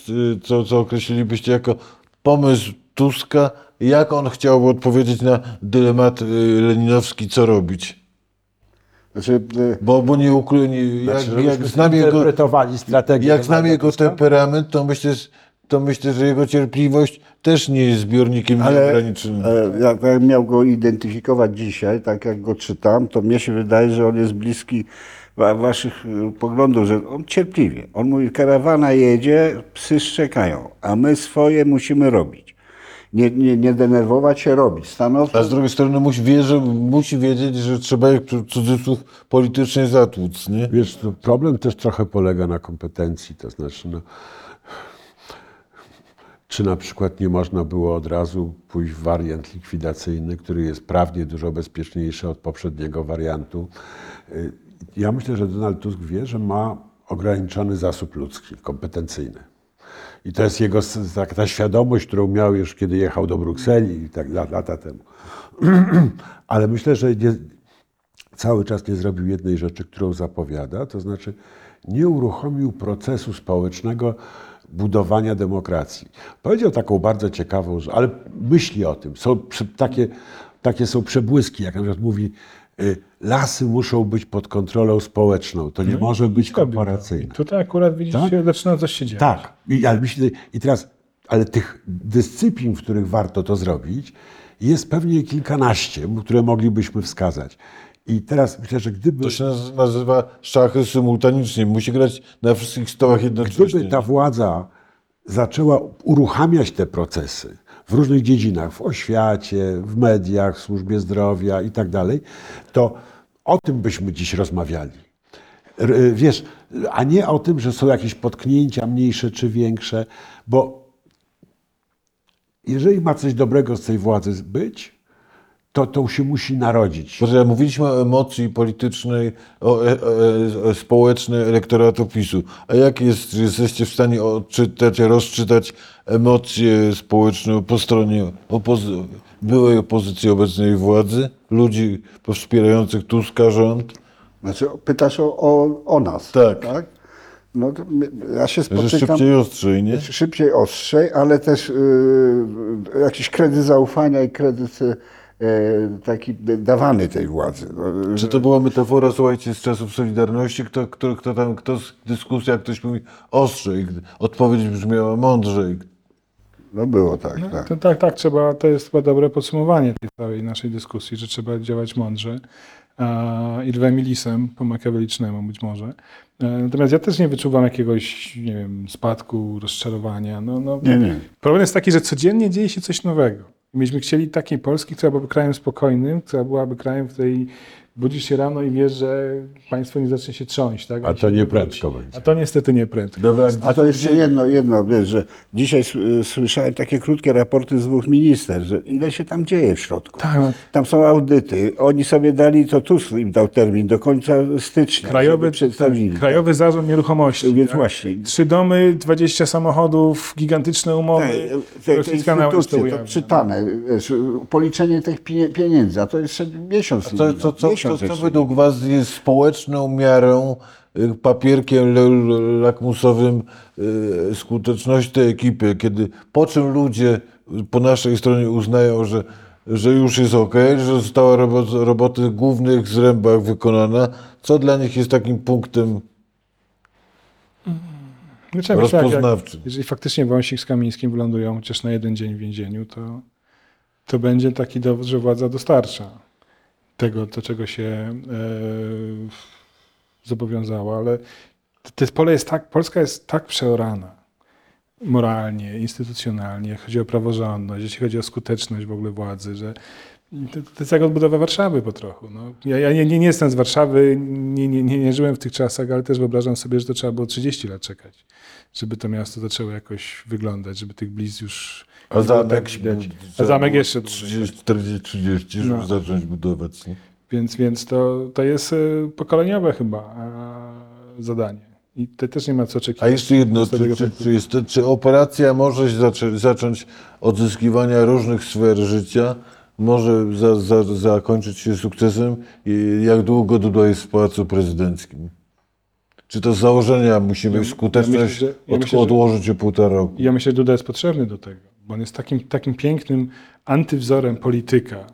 co, co określilibyście jako pomysł Tuska, jak on chciałby odpowiedzieć na dylemat leninowski, co robić? Znaczy, y, Bo, bo nie ukryje, jak, Znaczy, jak znam jego, strategię. jak znam jego temperament, to myślę, to myślę, że jego cierpliwość też nie jest zbiornikiem ale nieograniczonym. e, jak jak miał go identyfikować dzisiaj, tak jak go czytam, to mnie się wydaje, że on jest bliski wa, waszych y, poglądów, że on cierpliwie. On mówi, karawana jedzie, psy szczekają, a my swoje musimy robić. Nie, nie, nie denerwować się, robić. Stanowczo A z drugiej strony musi, wie, że, musi wiedzieć, że trzeba ich w cudzysłów politycznie zatłuc, nie? Wiesz, to problem też trochę polega na kompetencji, to znaczy, no, czy na przykład nie można było od razu pójść w wariant likwidacyjny, który jest prawnie dużo bezpieczniejszy od poprzedniego wariantu. Y, Ja myślę, że Donald Tusk wie, że ma ograniczony zasób ludzki, kompetencyjny. I to jest jego tak, ta świadomość, którą miał już, kiedy jechał do Brukseli i tak lat- lata temu. Ale myślę, że nie, cały czas nie zrobił jednej rzeczy, którą zapowiada, to znaczy nie uruchomił procesu społecznego budowania demokracji. Powiedział taką bardzo ciekawą ale myśli o tym. Są takie, takie są przebłyski, jak na przykład mówi, lasy muszą być pod kontrolą społeczną, to nie może być korporacyjne. Tutaj akurat widzicie, zaczyna coś się dziać. Tak. I, ale myślę, I teraz, ale tych dyscyplin, w których warto to zrobić, jest pewnie kilkanaście, które moglibyśmy wskazać. I teraz myślę, że gdyby, To się naz- nazywa szachy symultanicznie. Musi grać na wszystkich stołach jednocześnie. gdyby ta władza zaczęła uruchamiać te procesy w różnych dziedzinach, w oświacie, w mediach, w służbie zdrowia i tak dalej, to o tym byśmy dziś rozmawiali. R- Wiesz, a nie o tym, że są jakieś potknięcia mniejsze czy większe, bo jeżeli ma coś dobrego z tej władzy być, to to się musi narodzić. Proszę, mówiliśmy o emocji politycznej, o e, e, e, społecznej elektoratu PiSu. A jak jest, czy jesteście w stanie odczytać, rozczytać emocje społeczne po stronie opozy- byłej opozycji obecnej władzy, ludzi wspierających Tuska rząd? Znaczy, pytasz o, o, o nas. Tak. No to my- ja się Że spotykam szybciej ostrzej, nie? szybciej, ostrzej, ale też y, jakiś kredyt zaufania i kredyt y, taki dawany tej władzy. No, Czy to była metafora, słuchajcie, z czasów Solidarności? Kto, kto, kto tam, kto z dyskusja, ktoś mówi ostrzej, odpowiedź brzmiała mądrzej. no było tak, tak. To, tak, tak, trzeba, to jest chyba dobre podsumowanie tej całej naszej dyskusji, że trzeba działać mądrze a, i lwem i lisem, po makiawelicznemu być może. E, Natomiast ja też nie wyczuwam jakiegoś, nie wiem, spadku, rozczarowania. No, no, Nie, nie. Problem jest taki, że codziennie dzieje się coś nowego. Myśmy chcieli takiej Polski, która byłaby krajem spokojnym, która byłaby krajem, w której budzisz się rano i wiesz, że państwo nie zacznie się trząść. Tak? A to nie prędko będzie. A to niestety nie prędko. Dobra, A to jeszcze jedno, jedno, wiesz, że dzisiaj y, słyszałem takie krótkie raporty z dwóch minister, że ile się tam dzieje w środku. Tak, no. Tam są audyty. Oni sobie dali, to Tusk im dał termin, do końca stycznia. Krajowy, przedstawili. Krajowy Zarząd Nieruchomości. Więc tak? właśnie. Trzy domy, 20 samochodów, gigantyczne umowy. Te, te, te to instytucje, to czytane, wiesz, policzenie tych pie- pieniędzy, a to jeszcze miesiąc. Co, co, co, co, miesiąc co jeszcze. według Was jest społeczną miarą, y, papierkiem lakmusowym y, skuteczności tej ekipy, kiedy po czym ludzie po naszej stronie uznają, że, że już jest ok, że została robot, roboty głównych zrębach wykonana, co dla nich jest takim punktem jak- rozpoznawczym? Jeżeli faktycznie Wąsik z Kamińskim wylądują chociaż na jeden dzień w więzieniu, to, to będzie taki dowód, że władza dostarcza tego, do czego się e, zobowiązała, ale to, pole jest tak, Polska jest tak przeorana moralnie, instytucjonalnie, jeśli chodzi o praworządność, jeśli chodzi o skuteczność w ogóle władzy, że to, to jest jak odbudowa Warszawy po trochu. No. Ja, ja nie, nie jestem z Warszawy, nie, nie, nie, nie żyłem w tych czasach, ale też wyobrażam sobie, że to trzeba było 30 lat czekać, żeby to miasto zaczęło jakoś wyglądać, żeby tych bliz już... A zamek, widać. A zamek jeszcze 30, 40, 30, żeby No. zacząć budować. Nie? Więc, więc to, to jest e, pokoleniowe chyba e, zadanie. I to też nie ma co oczekiwać. A jeszcze jedno, czy, czy, czy, jest, czy operacja może zaczę, zacząć odzyskiwania różnych sfer życia, może za, za, zakończyć się sukcesem? I jak długo Duda jest w Pałacu Prezydenckim? Czy to z założenia musimy skuteczność myślę, że- ja myślę, że- odłożyć o półtora roku? Ja myślę, że Duda jest potrzebny do tego, bo on jest takim, takim pięknym antywzorem polityka,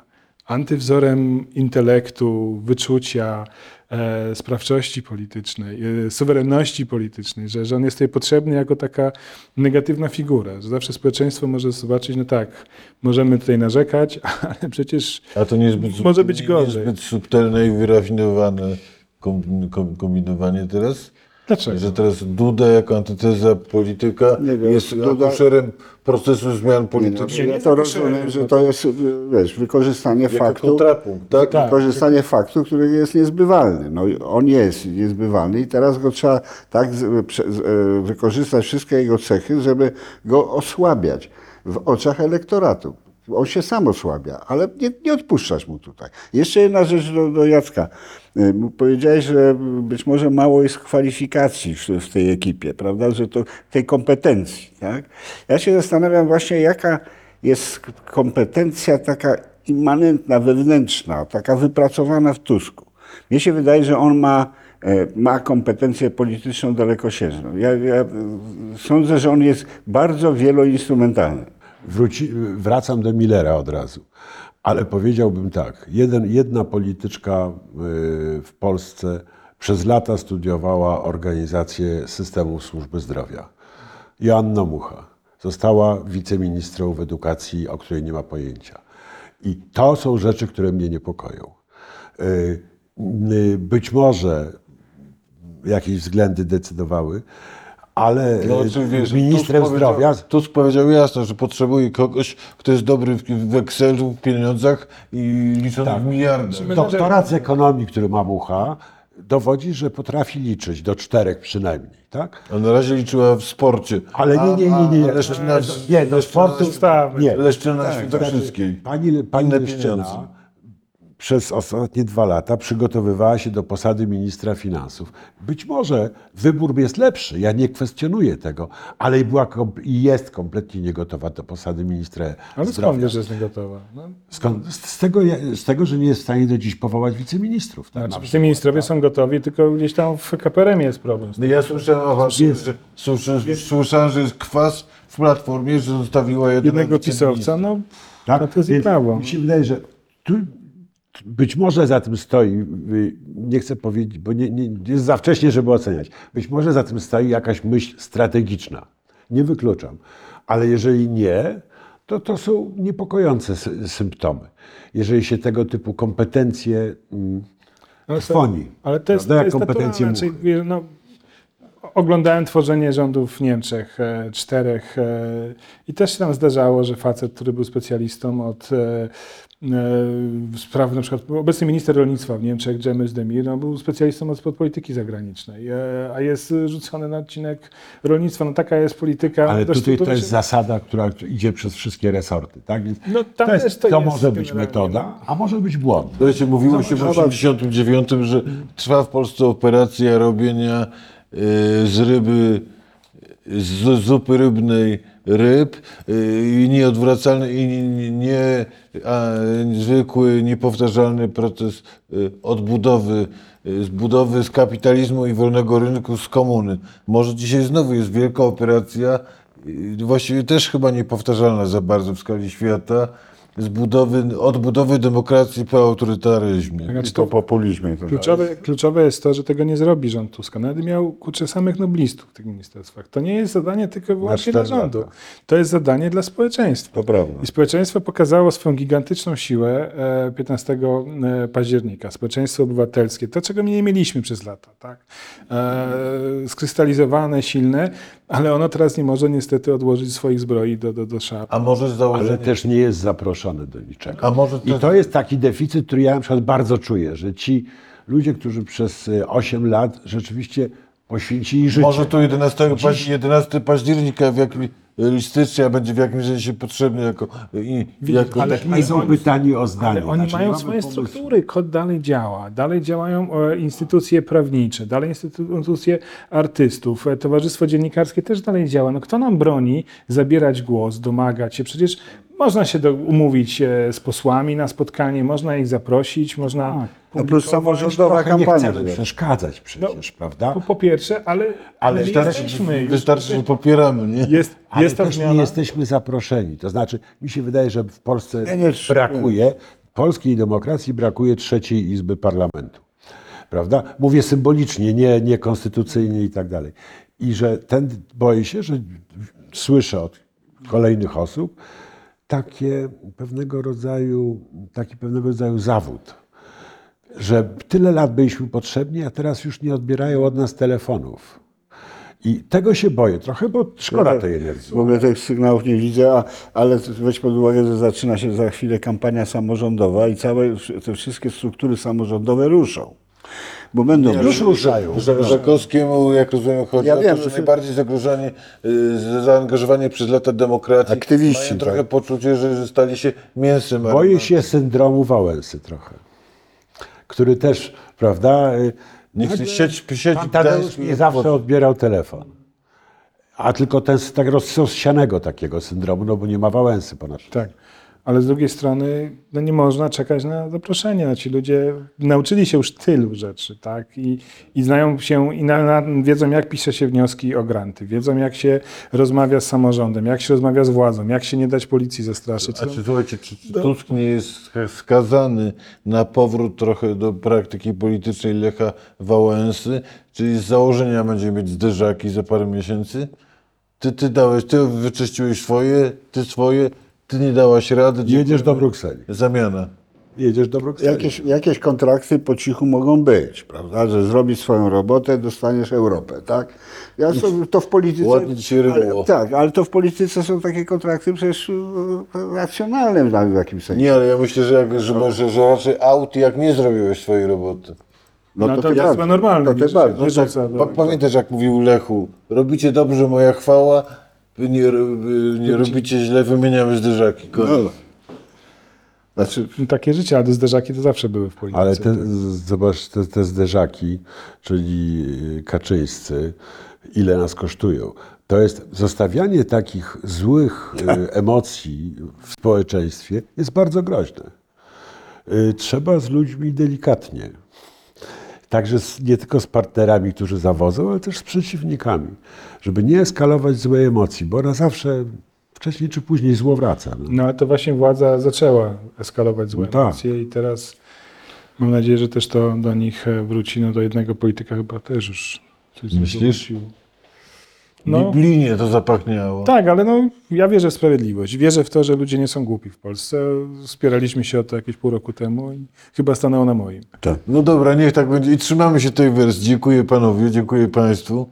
antywzorem intelektu, wyczucia, e, sprawczości politycznej, e, suwerenności politycznej, że, że on jest tutaj potrzebny jako taka negatywna figura, że zawsze społeczeństwo może zobaczyć, no tak, możemy tutaj narzekać, ale przecież A to niezbyt, Może być nie- gorzej. niezbyt subtelne i wyrafinowane kom- kom- kombinowanie teraz? Dlaczego? Że teraz Duda jako antyteza polityka Nie wiem, jest Duda- akuszerem procesu zmian politycznych. ja to rozumiem, że to jest, wiesz, wykorzystanie Jako faktu, kontrapunkt, tak? Tak. wykorzystanie faktu, który jest niezbywalny. No, on jest niezbywalny i teraz go trzeba tak z, prze, z, e, wykorzystać wszystkie jego cechy, żeby go osłabiać w oczach elektoratu. On się sam osłabia, ale nie, nie odpuszczasz mu tutaj. Jeszcze jedna rzecz do, do Jacka. Mu Powiedziałeś, że być może mało jest kwalifikacji w, w tej ekipie, prawda? Że to tej kompetencji, tak? Ja się zastanawiam właśnie, jaka jest kompetencja taka immanentna, wewnętrzna, taka wypracowana w Tusku. Mnie się wydaje, że on ma, e, ma kompetencję polityczną dalekosiężną. Ja, ja sądzę, że on jest bardzo wieloinstrumentalny. Wróci, wracam do Millera od razu. Ale powiedziałbym tak, jeden, jedna polityczka y, w Polsce przez lata studiowała organizację systemu służby zdrowia. Joanna Mucha została wiceministrą w edukacji, o której nie ma pojęcia. I to są rzeczy, które mnie niepokoją. Y, y, Być może jakieś względy decydowały, ale No, czy wiesz, ministrem Tusk zdrowia Powiedział, Tusk powiedział jasno, że potrzebuje kogoś, kto jest dobry w, Excelu, w pieniądzach i licząc Tak. w miliardach. Doktorat z ekonomii, który ma Mucha, dowodzi, że potrafi liczyć do czterech przynajmniej, tak? A na razie liczyła w sporcie. Ale nie, nie, nie, nie. Leszczyna, Nie, do sportu Ustawy. nie. Leszczyna Tak, Świętokrzyskiej. Pani, pani Leszczyna pieniądze. Przez ostatnie dwa lata przygotowywała się do posady ministra finansów. Być może wybór jest lepszy, ja nie kwestionuję tego, ale i była i jest kompletnie niegotowa do posady ministra Ale skąd zdrowia. wiesz, że jest niegotowa? No, Skąd? Z, tego, z tego, że nie jest w stanie do dziś powołać wiceministrów. Tak, na znaczy, ci przykład. ministrowie są gotowi, tylko gdzieś tam w KPRM jest problem. No ja słyszałem, o was, Jest. że, słyszałem, słyszałem, że jest kwas w Platformie, że zostawiła jednego, Jednego pisowca, no, Tak? no to jest i Więc prawo. Mi się wydaje, że tu być może za tym stoi, nie chcę powiedzieć, bo nie, nie, jest za wcześnie, żeby oceniać. Być może za tym stoi jakaś myśl strategiczna. Nie wykluczam. Ale jeżeli nie, to to są niepokojące sy- symptomy. Jeżeli się tego typu kompetencje mm, Ale to- trwoni. Ale to jest, Prawda? to jest kompetencje wiesz, no, oglądałem tworzenie rządów w Niemczech, e, czterech e, i też się tam zdarzało, że facet, który był specjalistą od e, spraw, na przykład obecny minister rolnictwa w Niemczech, James Demir, no, był specjalistą od, polityki zagranicznej, e, a jest rzucony na odcinek rolnictwa. No taka jest polityka. Ale Zresztą tutaj to się- jest zasada, która idzie przez wszystkie resorty. Tak? Więc No, tam to jest, też to to jest może być generalnie, metoda, a może być błąd. Wiecie, mówiło się w 1989, że trwa w Polsce operacja robienia y, z ryby, z zupy rybnej ryb y, i nieodwracalny i nie, nie a, zwykły, niepowtarzalny proces y, odbudowy, y, zbudowy z kapitalizmu i wolnego rynku z komuny. Może dzisiaj znowu jest wielka operacja, właściwie też chyba niepowtarzalna za bardzo w skali świata, zbudowy, odbudowy demokracji po autorytaryzmie. Znaczy, I po populizmie. To Kluczowe, kluczowe jest to, że tego nie zrobi rząd Tuska. Nawet miał kurczę samych noblistów w tych ministerstwach. To nie jest zadanie tylko i wyłącznie dla rządu. lata. To jest zadanie dla społeczeństwa. To prawda. I społeczeństwo pokazało swoją gigantyczną siłę e, 15 e, października. Społeczeństwo obywatelskie, to czego my nie mieliśmy przez lata, tak? E, skrystalizowane, silne, ale ono teraz nie może niestety odłożyć swoich zbroi do, do, do szap. A może z założenia... Ale też nie jest zaproszony do niczego. A może I to jest taki deficyt, który ja na przykład bardzo czuję, że ci ludzie, którzy przez y, 8 lat rzeczywiście poświęcili życie. Może to 11, paź- 11 października w jakim, y, stycznia będzie w jakimś sensie potrzebny jako... I, jako ale- taki- nie są pytani o zdanie. Ale oni Znaczy, mają swoje pomysłu. struktury, kod dalej działa, dalej działają e, instytucje prawnicze, dalej instytucje artystów, e, Towarzystwo Dziennikarskie też dalej działa. No kto nam broni zabierać głos, domagać się? Przecież można się do, umówić e, z posłami na spotkanie, można ich zaprosić, można... No plus samorządowa nie kampania. chcemy przeszkadzać przecież, prawda? Po, po pierwsze, ale, ale jesteśmy już. wystarczy, że popieramy, nie? Jest, Ale jest ta też nie jesteśmy zaproszeni. To znaczy, mi się wydaje, że w Polsce Nie, nie, brakuje, polskiej demokracji brakuje trzeciej izby parlamentu. Prawda? Mówię symbolicznie, nie, nie konstytucyjnie i tak dalej. I że ten, boję się, że słyszę od kolejnych osób takie pewnego rodzaju, taki pewnego rodzaju zawód. że tyle lat byliśmy potrzebni, a teraz już nie odbierają od nas telefonów. I tego się boję trochę, bo szkoda tej energii. W ogóle tych sygnałów nie widzę, a, ale weź pod uwagę, że zaczyna się za chwilę kampania samorządowa i całe te wszystkie struktury samorządowe ruszą. Bo będą Już ruszają. Ża- Żakowskiemu, jak rozumiem, chodzi Ja o wiem, to, że że- najbardziej zagrożeni, y, zaangażowani przez lata demokracji Aktywiści, mają trochę tak. poczucie, że, że stali się mięsem. Boję się syndromu Wałęsy trochę, który też, prawda, y, Niech sieć, sieć pan Tadeusz nie zawsze odbierał telefon. A tylko ten z tak rozsianego takiego syndromu, no bo nie ma Wałęsy po naszym. Tak. Ale z drugiej strony no nie można czekać na zaproszenie. No, ci ludzie nauczyli się już tylu rzeczy, tak? I, i znają się, i na, na, wiedzą, jak pisze się wnioski o granty, wiedzą, jak się rozmawia z samorządem, jak się rozmawia z władzą, jak się nie dać policji zastraszyć. A czy słuchajcie, czy, czy Tusk nie jest skazany na powrót trochę do praktyki politycznej Lecha Wałęsy, czyli z założenia będzie mieć zderzaki za parę miesięcy? Ty, ty dałeś, ty wyczyściłeś swoje, ty swoje, ty nie dałaś rady. Jedziesz do Brukseli. Zamiana. Jedziesz do Brukseli. Jakieś, jakieś kontrakty po cichu mogą być, prawda? Że zrobisz swoją robotę, dostaniesz Europę, tak? Ja sobie, to w polityce... Ładnie ci ryło. ale, Tak, ale to w polityce są takie kontrakty przecież e, racjonalne w w jakimś sensie. Nie, ale ja myślę, że, jak, że, że, że raczej aut, jak nie zrobiłeś swojej roboty. No to tym jest chyba normalne, To tym wiesz, bardziej. wiesz, Tak, pa, pamiętasz, jak mówił Lechu, robicie dobrze, moja chwała, wy nie, wy nie robicie źle, wymieniamy zderzaki. No, znaczy, Takie życie, ale zderzaki to zawsze były w polityce. Ale te, zobacz, te, te zderzaki, czyli y, kaczyńscy, ile nas kosztują. To jest zostawianie takich złych y, emocji w społeczeństwie jest bardzo groźne. Y, Trzeba z ludźmi delikatnie. Także z, nie tylko z partnerami, którzy zawodzą, ale też z przeciwnikami, żeby nie eskalować złej emocji, bo ona zawsze wcześniej czy później zło wraca. No. No ale to właśnie władza zaczęła eskalować złe No tak. emocje i teraz mam nadzieję, że też to do nich wróci. No do jednego polityka chyba też już coś Myślisz? wrócił. No, Biblinie to zapachniało. tak, ale no, ja wierzę w sprawiedliwość. Wierzę w to, że ludzie nie są głupi w Polsce. Spieraliśmy się o to jakieś pół roku temu i chyba stanęło na moim. No dobra, niech tak będzie. I trzymamy się tej wersji. Dziękuję panowie, dziękuję państwu.